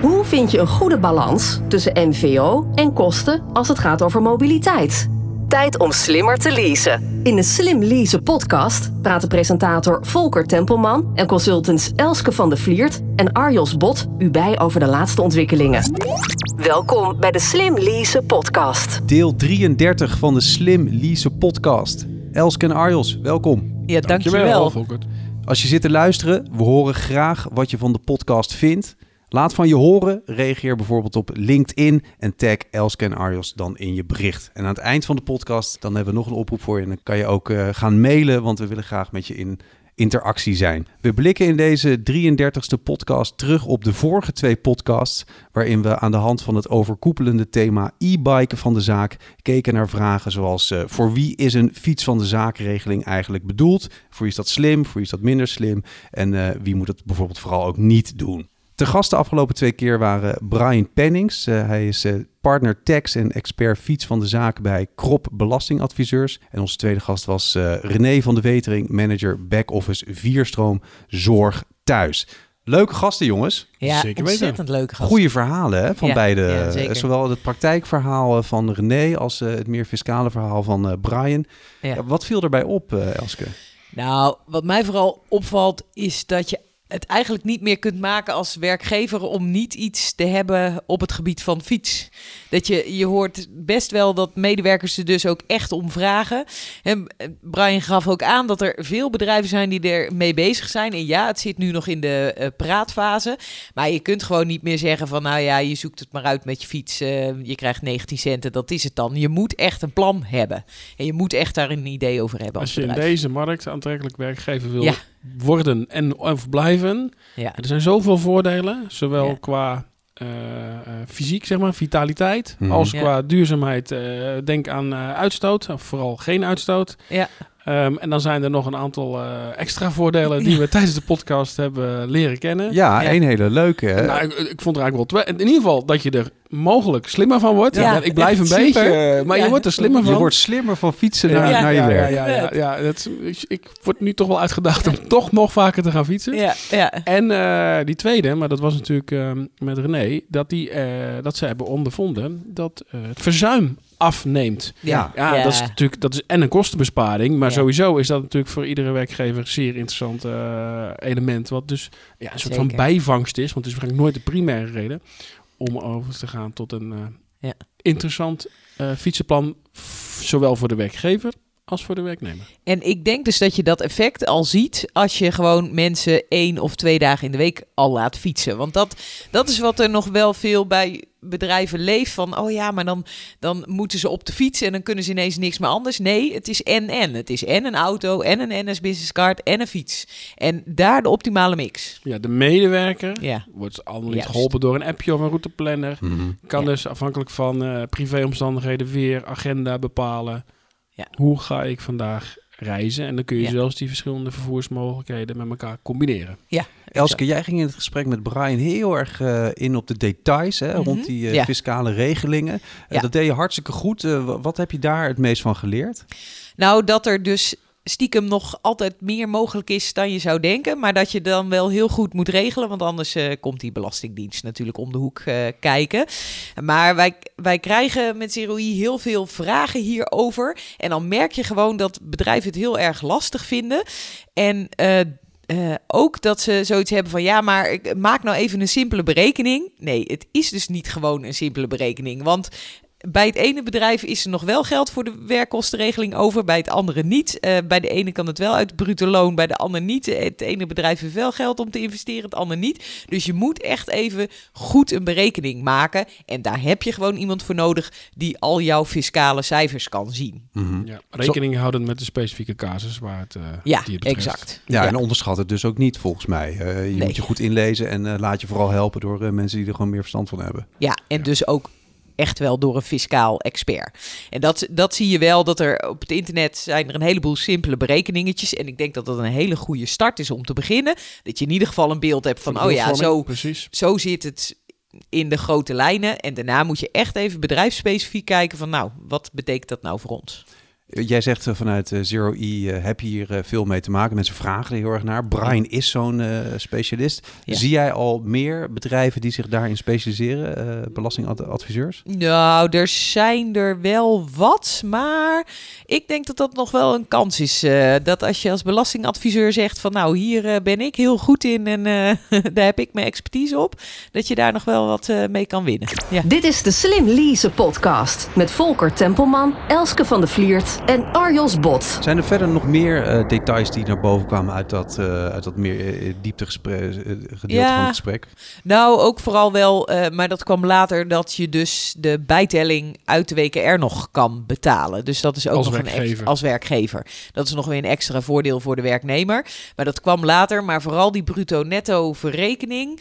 Hoe vind je een goede balans tussen MVO en kosten als het gaat over mobiliteit? Tijd om slimmer te leasen. In de Slim Leasen podcast praten presentator Volker Tempelman en consultants Elske van de Vliert en Arjos Bot u bij over de laatste ontwikkelingen. Welkom bij de Slim Leasen podcast. Deel 33 van de Slim Leasen podcast. Elske en Arjos, welkom. Ja, dankjewel. Volkert. Als je zit te luisteren, we horen graag wat je van de podcast vindt. Laat van je horen. Reageer bijvoorbeeld op LinkedIn en tag Elske en dan in je bericht. En aan het eind van de podcast, dan hebben we nog een oproep voor je. En dan kan je ook eh, gaan mailen, want we willen graag met je in interactie zijn. We blikken in deze 33ste podcast terug op de vorige twee podcasts, waarin we aan de hand van het overkoepelende thema e-biken van de zaak keken naar vragen zoals eh, voor wie is een fiets van de zaakregeling eigenlijk bedoeld? Voor wie is dat slim? Voor wie is dat minder slim? En eh, wie moet het bijvoorbeeld vooral ook niet doen? Te gast de afgelopen twee keer waren Brian Pennings. Uh, hij is uh, partner tax en expert fiets van de zaak bij Krop Belastingadviseurs. En onze tweede gast was uh, René van de Wetering, manager back-office Vierstroom Zorg Thuis. Leuke gasten, jongens. Ja, Zeker ontzettend leuke gasten. Goede verhalen hè, van Ja, beide. ja, zeker. Zowel het praktijkverhaal van René als het meer fiscale verhaal van Brian. Ja. Ja, wat viel erbij op, Elske? Nou, wat mij vooral opvalt is dat je het eigenlijk niet meer kunt maken als werkgever om niet iets te hebben op het gebied van fiets. Dat je, je hoort best wel dat medewerkers er dus ook echt om vragen. En Brian gaf ook aan dat er veel bedrijven zijn die er mee bezig zijn. En ja, het zit nu nog in de eh, praatfase. Maar je kunt gewoon niet meer zeggen van nou ja, je zoekt het maar uit met je fiets. eh, je krijgt 19 centen, dat is het dan. Je moet echt een plan hebben. En je moet echt daar een idee over hebben als, Als je in deze markt aantrekkelijk werkgever wil Ja. Worden en of blijven, Ja. er zijn zoveel voordelen, zowel Ja. qua eh, eh, fysiek, zeg maar, vitaliteit, Mhm. als Ja. qua duurzaamheid. eh, denk aan eh, uitstoot, of vooral geen uitstoot. Ja. Ehm, en dan zijn er nog een aantal eh, extra voordelen die we tijdens de podcast hebben leren kennen. Ja, een hele leuke. hè? Nou, ik, ik vond er eigenlijk wel twee. In ieder geval dat je er mogelijk slimmer van wordt. Ja, Ja, ik blijf een beetje, super. eh, maar Ja. je wordt er slimmer van. je wordt slimmer van fietsen naar, ja, naar je ja, werk. Ja, ja, ja, ja. Dat is- ik, word nu toch wel uitgedaagd om toch nog vaker te gaan fietsen. Ja, ja. En eh, die tweede, maar dat was natuurlijk ehm, met René, dat, die, eh, dat ze hebben ondervonden dat eh, het verzuim afneemt. Ja. Ja, dat is natuurlijk dat is en een kostenbesparing, maar Ja. sowieso is dat natuurlijk voor iedere werkgever een zeer interessant eh, element. Wat dus ja, een soort van bijvangst is, want het is waarschijnlijk nooit de primaire reden om over te gaan tot een eh, Ja. interessant eh, fietsenplan, zowel voor de werkgever als voor de werknemer. En ik denk dus dat je dat effect al ziet als je gewoon mensen één of twee dagen in de week al laat fietsen. Want dat, dat is wat er nog wel veel bij bedrijven leeft van, oh ja, maar dan, dan moeten ze op de fiets en dan kunnen ze ineens niks meer anders. Nee, het is en en. Het is en een auto en een NS Business Card en een fiets. En daar de optimale mix. Ja, de medewerker Ja, wordt allemaal niet geholpen door een appje of een routeplanner. Mhm. Kan Ja. dus afhankelijk van eh, privéomstandigheden weer agenda bepalen. Ja. Hoe ga ik vandaag reizen? En dan kun je Ja. zelfs die verschillende vervoersmogelijkheden met elkaar combineren. ja. Elske, jij ging in het gesprek met Brian heel erg eh, in op de details hè, Mhm. rond die eh, Ja. fiscale regelingen. Ja. Dat deed je hartstikke goed. Eh, wa- wat heb je daar het meest van geleerd? Nou, dat er dus stiekem nog altijd meer mogelijk is dan je zou denken. Maar dat je dan wel heel goed moet regelen. Want anders eh, komt die Belastingdienst natuurlijk om de hoek eh, kijken. Maar wij, wij krijgen met CROI heel veel vragen hierover. En dan merk je gewoon dat bedrijven het heel erg lastig vinden. En... eh, ook dat ze zoiets hebben van ja, maar ik maak nou even een simpele berekening. Nee, het is dus niet gewoon een simpele berekening. Want bij het ene bedrijf is er nog wel geld voor de werkkostenregeling over, bij het andere niet. Eh, bij de ene kan het wel uit het bruto loon, bij de ander niet. Eh, Het ene bedrijf heeft wel geld om te investeren, het andere niet. Dus je moet echt even goed een berekening maken. En daar heb je gewoon iemand voor nodig die al jouw fiscale cijfers kan zien. Mhm. Ja, rekening houden met de specifieke casus waar het, eh, Ja, die het betreft. exact. Ja, en onderschat het dus ook niet volgens mij. Eh, je Nee. moet je goed inlezen en eh, laat je vooral helpen door eh, mensen die er gewoon meer verstand van hebben. Ja, en dus ook echt wel door een fiscaal expert. En dat, dat zie je wel, dat er op het internet zijn er een heleboel simpele berekeningetjes. En ik denk dat dat een hele goede start is om te beginnen. Dat je in ieder geval een beeld hebt van, oh ja, zo, Precies. zo zit het in de grote lijnen. En daarna moet je echt even bedrijfsspecifiek kijken van, nou, wat betekent dat nou voor ons? Jij zegt uh, vanuit uh, Zero E uh, heb je hier veel mee te maken. Mensen vragen er heel erg naar. Brian is zo'n specialist. Ja. Zie jij al meer bedrijven die zich daarin specialiseren, belastingadviseurs? Nou, er zijn er wel wat, maar ik denk dat dat nog wel een kans is. dat als je als belastingadviseur zegt van nou, hier ben ik heel goed in en daar heb ik mijn expertise op, dat je daar nog wel wat mee kan winnen. Ja. Dit is de Slim Lease podcast met Volker Tempelman, Elske van de Vliert en Arjos Bot. Zijn er verder nog meer uh, details die naar boven kwamen uit dat, uh, uit dat meer uh, dieptegesprek, gedeelte ja, van het gesprek? Nou, ook vooral wel, maar dat kwam later, dat je dus de bijtelling uit de WKR nog kan betalen. Dus dat is ook als nog werkgever. als werkgever. Dat is nog weer een extra voordeel voor de werknemer. Maar dat kwam later, maar vooral die bruto-netto verrekening,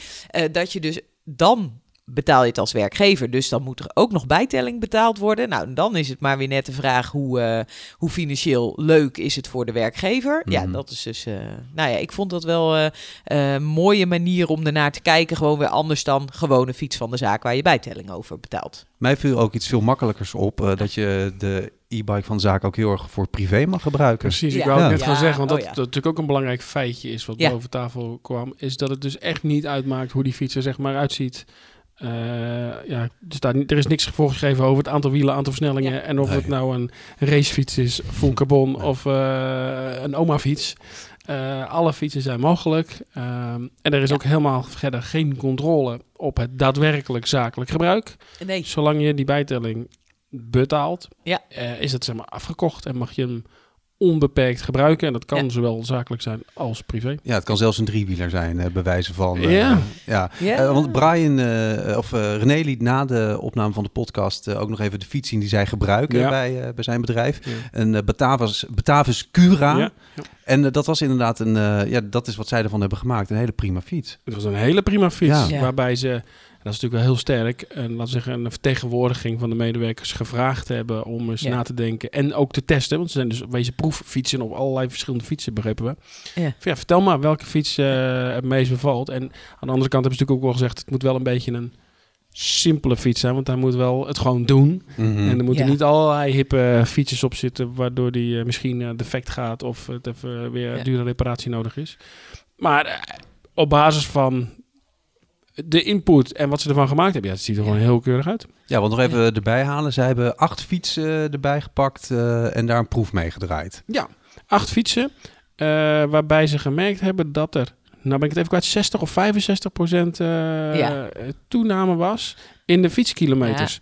dat je dus dan betaal je het als werkgever. Dus dan moet er ook nog bijtelling betaald worden. Nou, dan is het maar weer net de vraag hoe, uh, hoe financieel leuk is het voor de werkgever. Mm. Ja, Mhm. dat is dus. Uh, nou ja, ik vond dat wel uh, een mooie manier om ernaar te kijken. Gewoon weer anders dan gewoon een fiets van de zaak waar je bijtelling over betaalt. Mij viel ook iets veel makkelijkers op dat je de e-bike van de zaak ook heel erg voor privé mag gebruiken. Precies, ik Ja. wou het net Ja. gaan zeggen, want Oh, dat, ja. dat natuurlijk ook een belangrijk feitje is wat Ja. boven tafel kwam, is dat het dus echt niet uitmaakt hoe die fiets er zeg maar uitziet. Eh, ja, er, staat, niet- er is niks voorgeschreven over het aantal wielen, aantal versnellingen Ja. en of Nee. het nou een racefiets is, full carbon of eh, een oma-fiets. Eh, alle fietsen zijn mogelijk. Ehm, en er is Ja. ook helemaal verder geen controle op het daadwerkelijk zakelijk gebruik. Nee. Zolang je die bijtelling betaalt, Ja. eh, is het zeg maar afgekocht en mag je hem onbeperkt gebruiken. En dat kan Ja. zowel zakelijk zijn als privé. Ja, het kan zelfs een driewieler zijn, eh, bij wijze van. eh, Ja. ja. Ja. Eh, want Brian, eh, of eh, René liet na de opname van de podcast ook nog even de fiets zien die zij gebruiken Ja. bij, eh, bij zijn bedrijf. Ja. Een Batavus, Batavus Cura. Ja, ja. En dat was inderdaad een, eh, ja, dat is wat zij ervan hebben gemaakt. Een hele prima fiets. Het was een hele prima fiets. Ja. Ja. Waarbij ze, dat is natuurlijk wel heel sterk, een, laten we zeggen, een vertegenwoordiging van de medewerkers gevraagd hebben om eens Ja. na te denken. En ook te testen. Want ze zijn dus wezen proeffietsen op allerlei verschillende fietsen, begrepen we. Ja. Ja, vertel maar welke fiets eh, het meest bevalt. En aan de andere kant hebben ze natuurlijk ook wel gezegd, het moet wel een beetje een simpele fiets zijn. Want hij moet wel het gewoon doen. Mhm. En er moeten Ja. niet allerlei hippe fietsjes op zitten, waardoor die eh, misschien eh, defect gaat of het even weer Ja. dure reparatie nodig is. Maar op basis van de input en wat ze ervan gemaakt hebben, ja, het ziet er Ja. gewoon heel keurig uit. Ja, want nog even erbij halen. Zij hebben acht fietsen erbij gepakt eh, en daar een proef mee gedraaid. Ja, acht fietsen, eh, waarbij ze gemerkt hebben dat er, nou ben ik het even kwijt, 60 of 65 procent eh, Ja. toename was in de fietskilometers.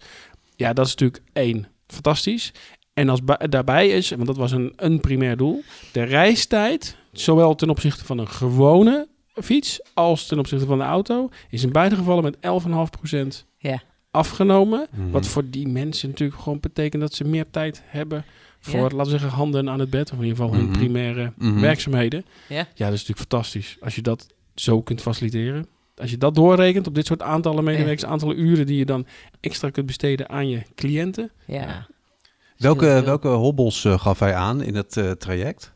Ja, dat is natuurlijk één, fantastisch. En als daarbij is, want dat was een, een primair doel, de reistijd, zowel ten opzichte van een gewone fiets als ten opzichte van de auto, is in beide gevallen met 11,5% Ja. afgenomen. Mhm. Wat voor die mensen natuurlijk gewoon betekent dat ze meer tijd hebben voor, Ja. laten we zeggen, handen aan het bed. Of in ieder geval hun Mhm. primaire Mhm. werkzaamheden. Ja. Ja, dat is natuurlijk fantastisch. Als je dat zo kunt faciliteren. Als je dat doorrekent op dit soort aantallen medewerkers, aantallen uren die je dan extra kunt besteden aan je cliënten. Ja. Welke, welke hobbels eh, gaf hij aan in het eh, traject?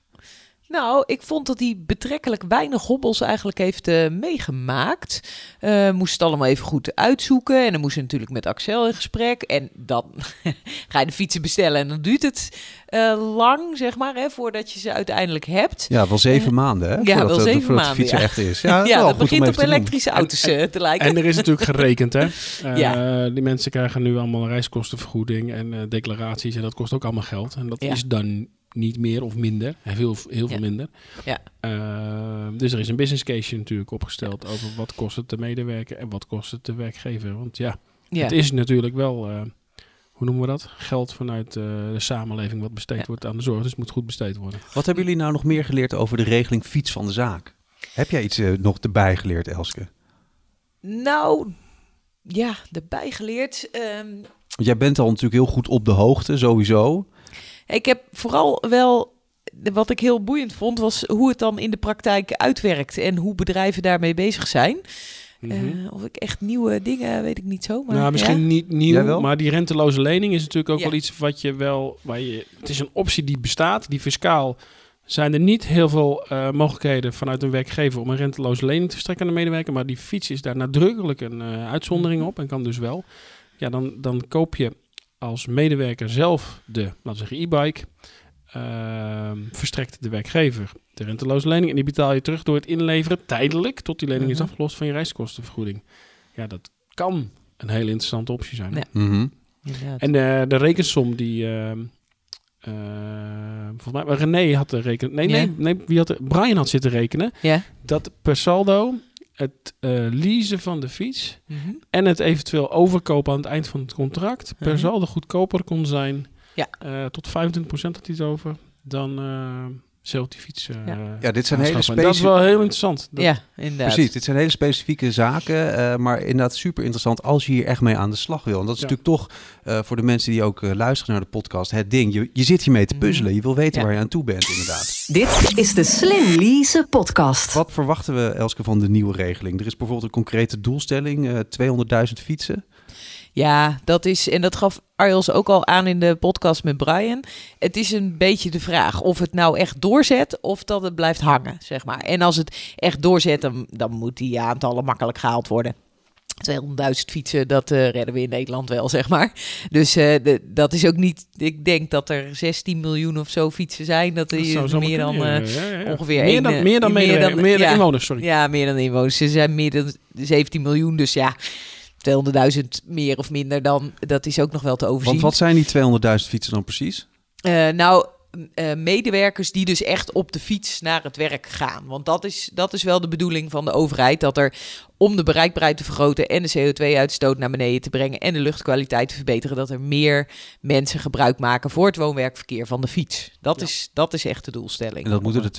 Nou, ik vond dat hij betrekkelijk weinig hobbels eigenlijk heeft eh, meegemaakt. Eh moest het allemaal even goed uitzoeken. En dan moest hij natuurlijk met Axel in gesprek. En dan ga je de fietsen bestellen en dan duurt het eh, lang, zeg maar, hè, voordat je ze uiteindelijk hebt. Ja, wel zeven maanden, hè? Ja, Voordat, wel zeven voordat de maanden, fiets ja. echt is. Ja, Ja, wel dat goed om begint even op elektrische auto's eh, te lijken. En er is natuurlijk gerekend, hè. Eh, Ja. Die mensen krijgen nu allemaal reiskostenvergoeding en eh, declaraties. En dat kost ook allemaal geld. En dat Ja. is dan niet meer of minder. Heel, heel veel Ja. minder. Ja. Eh, dus er is een business case natuurlijk opgesteld over wat kost het de medewerker en wat kost het de werkgever. Want ja, ja. het is natuurlijk wel, eh, hoe noemen we dat? Geld vanuit eh, de samenleving wat besteed Ja. wordt aan de zorg. Dus het moet goed besteed worden. Wat hebben jullie nou nog meer geleerd over de regeling fiets van de zaak? Heb jij iets eh, nog erbij geleerd, Elske? Nou, ja, erbij geleerd. ehm, jij bent al natuurlijk heel goed op de hoogte, sowieso. Ik heb vooral wel, wat ik heel boeiend vond, was hoe het dan in de praktijk uitwerkt en hoe bedrijven daarmee bezig zijn. Mhm. Eh, of ik echt nieuwe dingen, weet ik niet zo. Maar nou, misschien ja. niet nieuw, maar die renteloze lening is natuurlijk ook Ja. wel iets wat je wel, waar je, het is een optie die bestaat, die fiscaal zijn er niet heel veel eh, mogelijkheden vanuit een werkgever om een renteloze lening te verstrekken aan de medewerker, maar die fiets is daar nadrukkelijk een eh, uitzondering op en kan dus wel. Ja, dan, dan koop je als medewerker zelf de, laten we zeggen, e-bike. ehm, verstrekt de werkgever de renteloze lening. En die betaal je terug door het inleveren tijdelijk tot die lening is Mhm. afgelost van je reiskostenvergoeding. Ja, dat kan een hele interessante optie zijn. Ja. Mhm. En de, de rekensom die... ehm, eh, volgens mij, René had de reken. Nee, nee, nee, wie had de, Brian had zitten rekenen. ja. Dat per saldo het eh, leasen van de fiets Mhm. en het eventueel overkopen aan het eind van het contract per Mhm. saldo goedkoper kon zijn. Ja. Eh, tot 25% had hij het over. Dan eh zelf die fiets. eh, Ja. Ja, dit zijn hele. En Dat is specifieke... wel heel interessant. Dat- ja, inderdaad. Precies, dit zijn hele specifieke zaken, eh, maar inderdaad super interessant als je hier echt mee aan de slag wil. En dat is Ja. natuurlijk toch eh, voor de mensen die ook luisteren naar de podcast het ding. Je, je zit hiermee te Mhm. puzzelen, je wil weten Ja. waar je aan toe bent inderdaad. Dit is de Slim Lease podcast. Wat verwachten we, Elske, van de nieuwe regeling? Er is bijvoorbeeld een concrete doelstelling, eh 200.000 fietsen. Ja, dat is, en dat gaf Arjels ook al aan in de podcast met Brian. Het is een beetje de vraag of het nou echt doorzet of dat het blijft hangen, zeg maar. En als het echt doorzet, dan, dan moet die aantallen makkelijk gehaald worden. 200.000 fietsen, dat eh, redden we in Nederland wel, zeg maar. Dus eh, de, dat is ook niet... Ik denk dat er 16 miljoen of zo fietsen zijn. Dat is meer dan... kunnen, eh, ja, ja, ja. ongeveer meer dan, eh, meer dan, meer dan- meer dan ja. inwoners, sorry. Ja, meer dan inwoners. Ze zijn meer dan 17 miljoen, dus ja... 200.000 meer of minder dan, dat is ook nog wel te overzien. Want wat zijn die 200.000 fietsen dan precies? Eh, nou, eh, medewerkers die dus echt op de fiets naar het werk gaan. Want dat is, dat is wel de bedoeling van de overheid. Dat er om de bereikbaarheid te vergroten en de CO2-uitstoot naar beneden te brengen en de luchtkwaliteit te verbeteren, dat er meer mensen gebruik maken voor het woon-werkverkeer van de fiets. Dat, Ja. is, dat is echt de doelstelling. En dat moeten er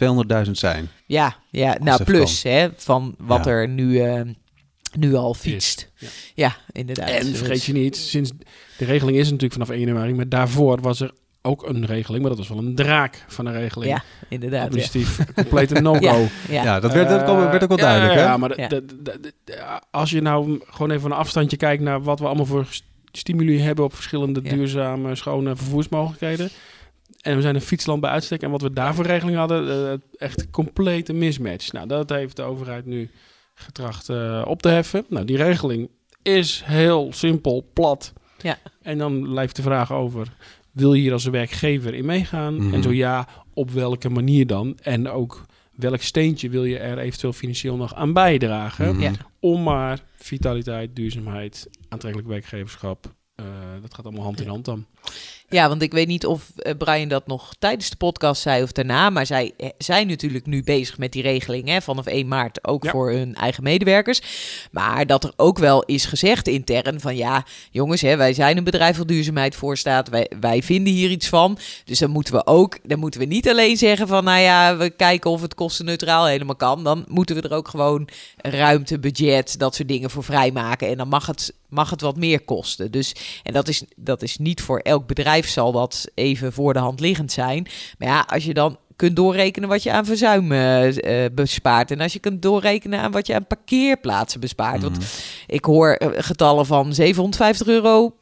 200.000 zijn. Ja, ja nou plus hè, van wat Ja. er nu, eh, nu al fietst. Ja. Ja, inderdaad. En Dus- vergeet je niet, sinds de regeling is natuurlijk vanaf 1 januari, maar daarvoor was er ook een regeling, maar dat was wel een draak van een regeling. Ja, inderdaad. Ja. Administratief, complete no-go. Ja, ja. Ja, dat werd, dat kwam- werd ook wel ja, duidelijk, ja, hè? Ja, maar Ja. als je nou gewoon even van een afstandje kijkt naar wat we allemaal voor st- stimuli hebben op verschillende Ja. duurzame, schone vervoersmogelijkheden. En we zijn een fietsland bij uitstek. En wat we daarvoor regeling hadden, eh, echt complete mismatch. Nou, dat heeft de overheid nu getracht eh, op te heffen. Nou, die regeling is heel simpel, plat. Ja. En dan blijft de vraag over, wil je hier als werkgever in meegaan? Mhm. En zo ja, op welke manier dan? En ook welk steentje wil je er eventueel financieel nog aan bijdragen? Mhm. Ja. Om maar vitaliteit, duurzaamheid, aantrekkelijk werkgeverschap. eh, dat gaat allemaal hand in hand dan. Ja, want ik weet niet of eh, Brian dat nog tijdens de podcast zei of daarna. Maar zij eh, zijn natuurlijk nu bezig met die regeling hè, vanaf 1 maart. Ook Ja. voor hun eigen medewerkers. Maar dat er ook wel is gezegd intern van ja, jongens, hè, wij zijn een bedrijf waar duurzaamheid voor staat. Wij, wij vinden hier iets van. Dus dan moeten we ook, dan moeten we niet alleen zeggen van nou ja, we kijken of het kostenneutraal helemaal kan. Dan moeten we er ook gewoon ruimte, budget, dat soort dingen voor vrijmaken. En dan mag het, mag het wat meer kosten. Dus en dat is, dat is niet voor elk bedrijf zal dat even voor de hand liggend zijn. Maar ja, als je dan kunt doorrekenen wat je aan verzuim eh, eh, bespaart. En als je kunt doorrekenen aan wat je aan parkeerplaatsen bespaart. Want Mhm. ik hoor eh, getallen van 750 euro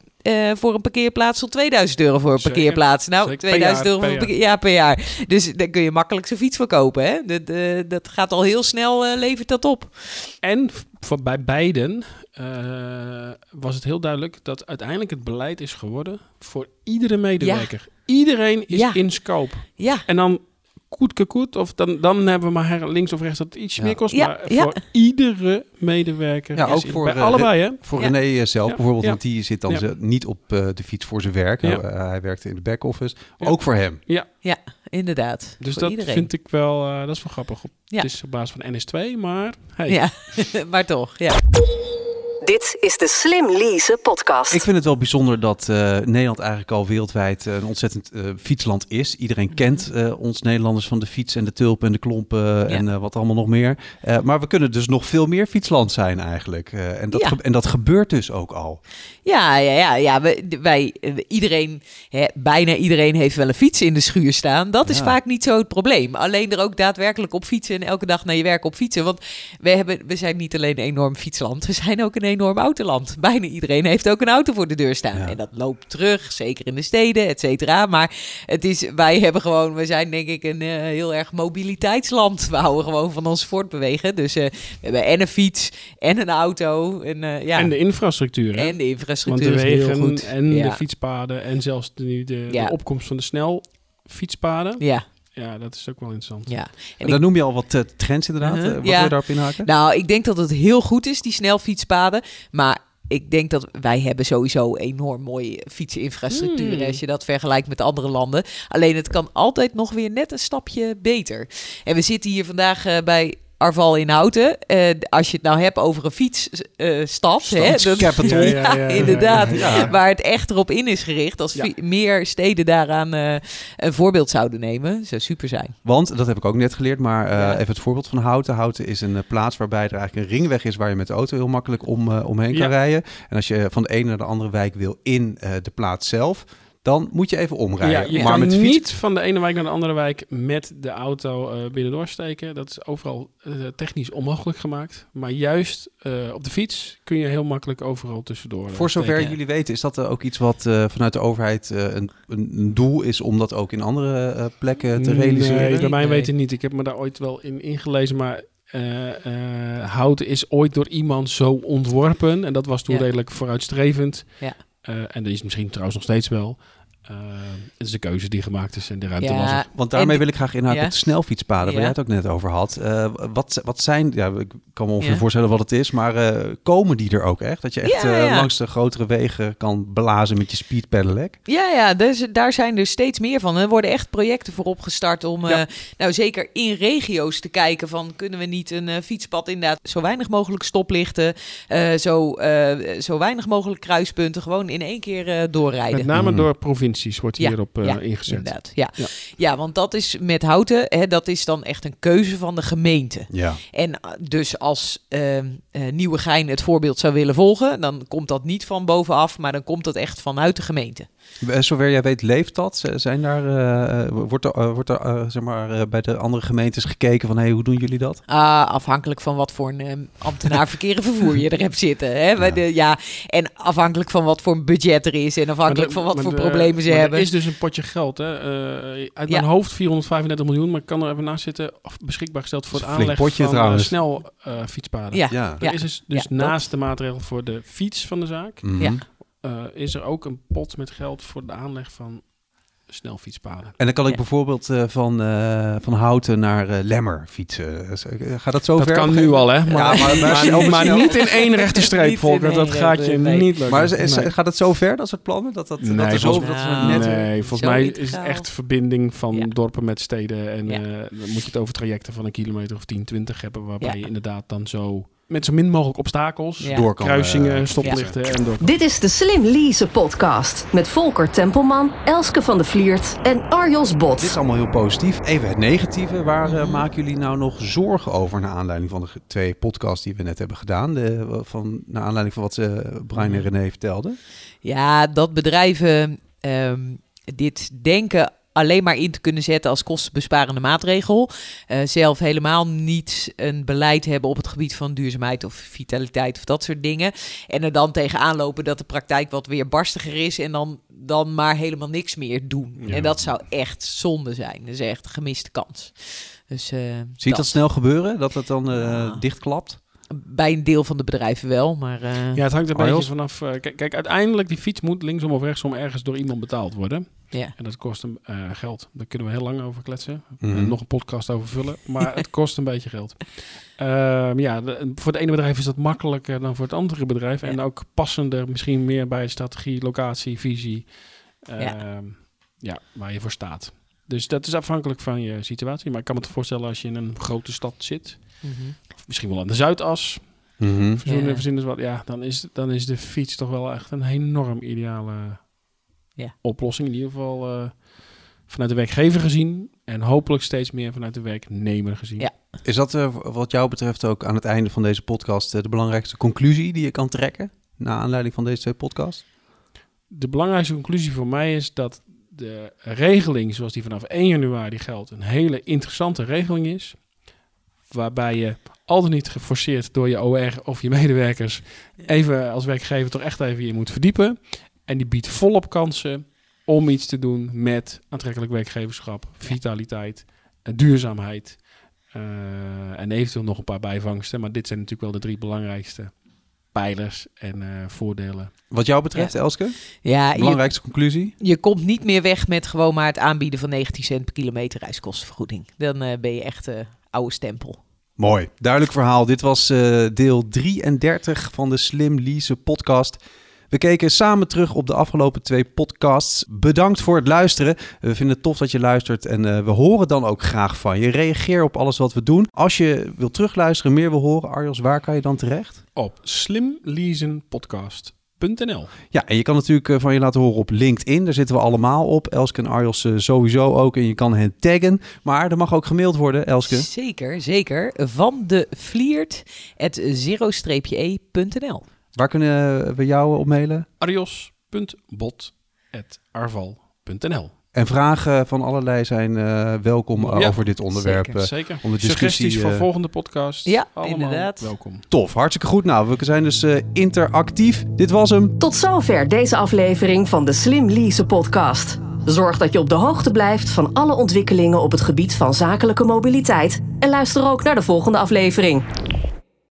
voor een parkeerplaats tot 2000 euro voor een Zeker. parkeerplaats. Nou, Zeker. Per 2000 jaar, euro voor per parkeer, ja, per jaar. Dus dan kun je makkelijk zijn fiets verkopen. Hè? Dat, dat gaat al heel snel, levert dat op. En voor, bij beiden eh, was het heel duidelijk dat uiteindelijk het beleid is geworden voor iedere medewerker. Iedereen is Ja. in scope. Ja, En dan koet of dan, dan hebben we maar links of rechts dat het iets Ja. meer kost. Ja, maar ja. voor iedere medewerker. Ja, is ook in- voor, bij allebei, hè? Voor Ja. René eh, zelf Ja. bijvoorbeeld, Ja. want die zit dan Ja. ze- niet op eh, de fiets voor zijn werk. Ja. Eh, hij werkte in de back-office. Ja. Ook voor hem. inderdaad. Dus voor dat iedereen. vind ik wel, eh, dat is wel grappig. Ja. Het is op basis van NS2, maar hey, Ja, maar toch, ja. Dit is de Slim Lease podcast. Ik vind het wel bijzonder dat eh, Nederland eigenlijk al wereldwijd eh, een ontzettend eh, fietsland is. Iedereen kent ons Nederlanders van de fiets en de tulpen en de klompen en wat allemaal nog meer. Maar we kunnen dus nog veel meer fietsland zijn eigenlijk. En, dat Ja. en dat gebeurt dus ook al. Ja, ja, ja, ja. We, wij, iedereen, hè, bijna iedereen heeft wel een fiets in de schuur staan. Dat is vaak niet zo het probleem. Alleen er ook daadwerkelijk op fietsen en elke dag naar je werk op fietsen. Want we, hebben, we zijn niet alleen een enorm fietsland, we zijn ook een enorm autoland. Bijna iedereen heeft ook een auto voor de deur staan. Ja. En dat loopt terug, zeker in de steden, et cetera. Maar het is, wij hebben gewoon, we zijn denk ik een eh, heel erg mobiliteitsland. We houden gewoon van ons voortbewegen. Dus eh, we hebben en een fiets en een auto. En, eh, ja. En de infrastructuur, hè? En de Want infrastructuur de is heel wegen goed. en Ja. de fietspaden en zelfs de, de, de Ja. opkomst van de snel fietspaden. Ja, Ja, dat is ook wel interessant. ja. En dan noem je al wat eh, trends inderdaad. Mhm, Eh, wat ja. wil je daarop inhaken? Nou, ik denk dat het heel goed is, die snelfietspaden. Maar ik denk dat wij hebben sowieso enorm mooie fietseninfrastructuur. Hmm. Als je dat vergelijkt met andere landen. Alleen het kan altijd nog weer net een stapje beter. En we zitten hier vandaag eh, bij Arval in Houten. Eh, als je het nou hebt over een fietsstad. dat- Capital. Ja, ja, ja, ja, ja. Inderdaad, Ja. waar het echt erop in is gericht. Als meer steden daaraan eh, een voorbeeld zouden nemen, zou super zijn. Want, dat heb ik ook net geleerd, maar eh, Ja. even het voorbeeld van Houten. Houten is een eh, plaats waarbij er eigenlijk een ringweg is waar je met de auto heel makkelijk om, eh, omheen kan rijden. En als je van de ene naar de andere wijk wil in eh, de plaats zelf, dan moet je even omrijden. Ja, je maar kan met de fiets niet van de ene wijk naar de andere wijk met de auto eh binnendoor steken. Dat is overal eh, technisch onmogelijk gemaakt. Maar juist eh, op de fiets kun je heel makkelijk overal tussendoor Voor zover steken. jullie weten, is dat ook iets wat eh, vanuit de overheid eh, een, een, een doel is om dat ook in andere eh, plekken te realiseren? Nee, bij mij Nee. weten niet. Ik heb me daar ooit wel in ingelezen, maar eh, eh, houten is ooit door iemand zo ontworpen. En dat was toen Ja. redelijk vooruitstrevend. Ja. Eh, en dat is misschien trouwens nog steeds wel. Eh, het is de keuze die gemaakt is en de ruimte was er. Want daarmee En- wil ik graag inhaken Ja. op de snelfietspaden, waar Ja. jij het ook net over had. Eh, wat, wat zijn, ja, ik kan me ongeveer Ja. voorstellen wat het is, maar eh, komen die er ook echt? Dat je echt langs de grotere wegen kan blazen met je speed pedelec? Ja, ja dus, daar zijn er steeds meer van. Er worden echt projecten voor opgestart om, Ja. eh, nou zeker in regio's te kijken van kunnen we niet een fietspad inderdaad zo weinig mogelijk stoplichten, eh, zo, eh, zo weinig mogelijk kruispunten, gewoon in één keer eh, doorrijden. Met name Mm. door wordt Ja, hierop eh, ja, ingezet. Inderdaad, ja. Ja. Ja. want dat is met houten, hè, dat is dan echt een keuze van de gemeente. Ja. En eh, dus als ehm eh, Nieuwegein het voorbeeld zou willen volgen, dan komt dat niet van bovenaf, maar dan komt dat echt vanuit de gemeente. Zover jij weet, leeft dat? Zijn daar, wordt er, wordt er zeg maar, eh, bij de andere gemeentes gekeken van hey, hoe doen jullie dat? Ah, afhankelijk van wat voor een ehm, ambtenaar verkeer en vervoer je er hebt zitten. Hè? Bij Ja. De, ja, en afhankelijk van wat voor een budget er is en afhankelijk de- van wat voor de- problemen ze maar hebben. Er is dus een potje geld. Hè? Eh, uit Ja. mijn hoofd 435 miljoen, maar ik kan er even naast zitten. Of beschikbaar gesteld voor het potje van trouwens. eh, snel eh, fietspaden. ja, Ja. Er is dus, dus Ja, dat- naast de maatregel voor de fiets van de zaak, Mhm. Ja. eh, is er ook een pot met geld voor de aanleg van snelfietspaden. En dan kan ik Ja. bijvoorbeeld eh, van, eh, van Houten naar eh, Lemmer fietsen. Eh, Gaat dat zo dat ver? kan Op een nu al, hè? Ja, Maar, maar- niet in één rechte streep, Volker. Dat gaat je nee. niet lukken. Maar is, is- Nee. gaat het zo ver, dat soort plannen? Dat, dat, dat Nee, zo, volgens- dat we Nou, net... nee, volgens mij is het echt verbinding van Ja. dorpen met steden. En Ja. eh, dan moet je het over trajecten van een kilometer of 10, 20 hebben. Waarbij Ja. je inderdaad dan zo met zo min mogelijk obstakels, Ja. door kan kruisingen, eh, stoplichten en door. Dit is de Slim Lease podcast met Volker Tempelman, Elske van de Vliert en Arjos Bot. Dit is allemaal heel positief. Even het negatieve. Waar eh, maken jullie nou nog zorgen over... naar aanleiding van de twee podcasts die we net hebben gedaan? De, van, naar aanleiding van wat ze Brian en Mhm. René vertelden. Ja, dat bedrijven ehm, dit denken alleen maar in te kunnen zetten als kostenbesparende maatregel. Eh, zelf helemaal niet een beleid hebben op het gebied van duurzaamheid of vitaliteit of dat soort dingen. En er dan tegenaan lopen dat de praktijk wat weer barstiger is en dan, dan maar helemaal niks meer doen. Ja. En dat zou echt zonde zijn. Dat is echt een gemiste kans. Dus, eh, Zie je dat snel gebeuren? Dat het dan eh, Ja. dichtklapt? Bij een deel van de bedrijven wel, maar... eh, Ja, het hangt een beetje vanaf. kijk, kijk, uiteindelijk die fiets moet linksom of rechtsom ergens door iemand betaald worden. Ja. En dat kost een eh, geld. Daar kunnen we heel lang over kletsen. Mhm. En nog een podcast over vullen. Maar het kost een beetje geld. Ehm, ja, de- voor het ene bedrijf is dat makkelijker dan voor het andere bedrijf. En ook passender, misschien meer bij strategie, locatie, visie. Ja. Ehm, ja, waar je voor staat. Dus dat is afhankelijk van je situatie. Maar ik kan me voorstellen als je in een grote stad zit. Mhm. Of misschien wel aan de Zuidas. Mhm. Verzoenen, verzinnen is wat. Ja, dan is, dan is de fiets toch wel echt een enorm ideale Ja. oplossing. In ieder geval eh, vanuit de werkgever gezien. En hopelijk steeds meer vanuit de werknemer gezien. Ja. Is dat eh, wat jou betreft ook aan het einde van deze podcast... eh, de belangrijkste conclusie die je kan trekken... naar aanleiding van deze twee podcasts? De belangrijkste conclusie voor mij is dat de regeling zoals die vanaf 1 januari geldt... een hele interessante regeling is. Waarbij je altijd niet geforceerd door je OR of je medewerkers... even als werkgever toch echt even je moet verdiepen. En die biedt volop kansen om iets te doen met aantrekkelijk werkgeverschap, vitaliteit, en duurzaamheid. eh, en eventueel nog een paar bijvangsten. Maar dit zijn natuurlijk wel de drie belangrijkste pijlers en eh, voordelen. Wat jou betreft, Elske, Ja, je, belangrijkste conclusie? je komt niet meer weg met gewoon maar het aanbieden van 19 cent per kilometer reiskostenvergoeding. Dan eh, ben je echt eh oude stempel. Mooi, duidelijk verhaal. Dit was eh, deel 33 van de Slim Lease podcast. We keken samen terug op de afgelopen twee podcasts. Bedankt voor het luisteren. We vinden het tof dat je luistert en eh, we horen dan ook graag van je. Reageer op alles wat we doen. Als je wilt terugluisteren, meer wil horen, Arjos, waar kan je dan terecht? Op slimleasenpodcast.nl Ja, en je kan natuurlijk eh, van je laten horen op LinkedIn. Daar zitten we allemaal op. Elske en Arjos eh, sowieso ook. En je kan hen taggen. Maar er mag ook gemaild worden, Elske. Zeker, zeker. Van de Vliert, het zero-e.nl. Waar kunnen we jou op mailen? arios.bot.arval.nl En vragen van allerlei zijn eh, welkom eh, Ja, over dit onderwerp. zeker. Zeker. om de discussie, Suggesties voor volgende podcast. Ja, Allemaal inderdaad. welkom. Tof, hartstikke goed. Nou, we zijn dus eh, interactief. Dit was hem. Tot zover deze aflevering van de Slim Lease podcast. Zorg dat je op de hoogte blijft van alle ontwikkelingen op het gebied van zakelijke mobiliteit. En luister ook naar de volgende aflevering.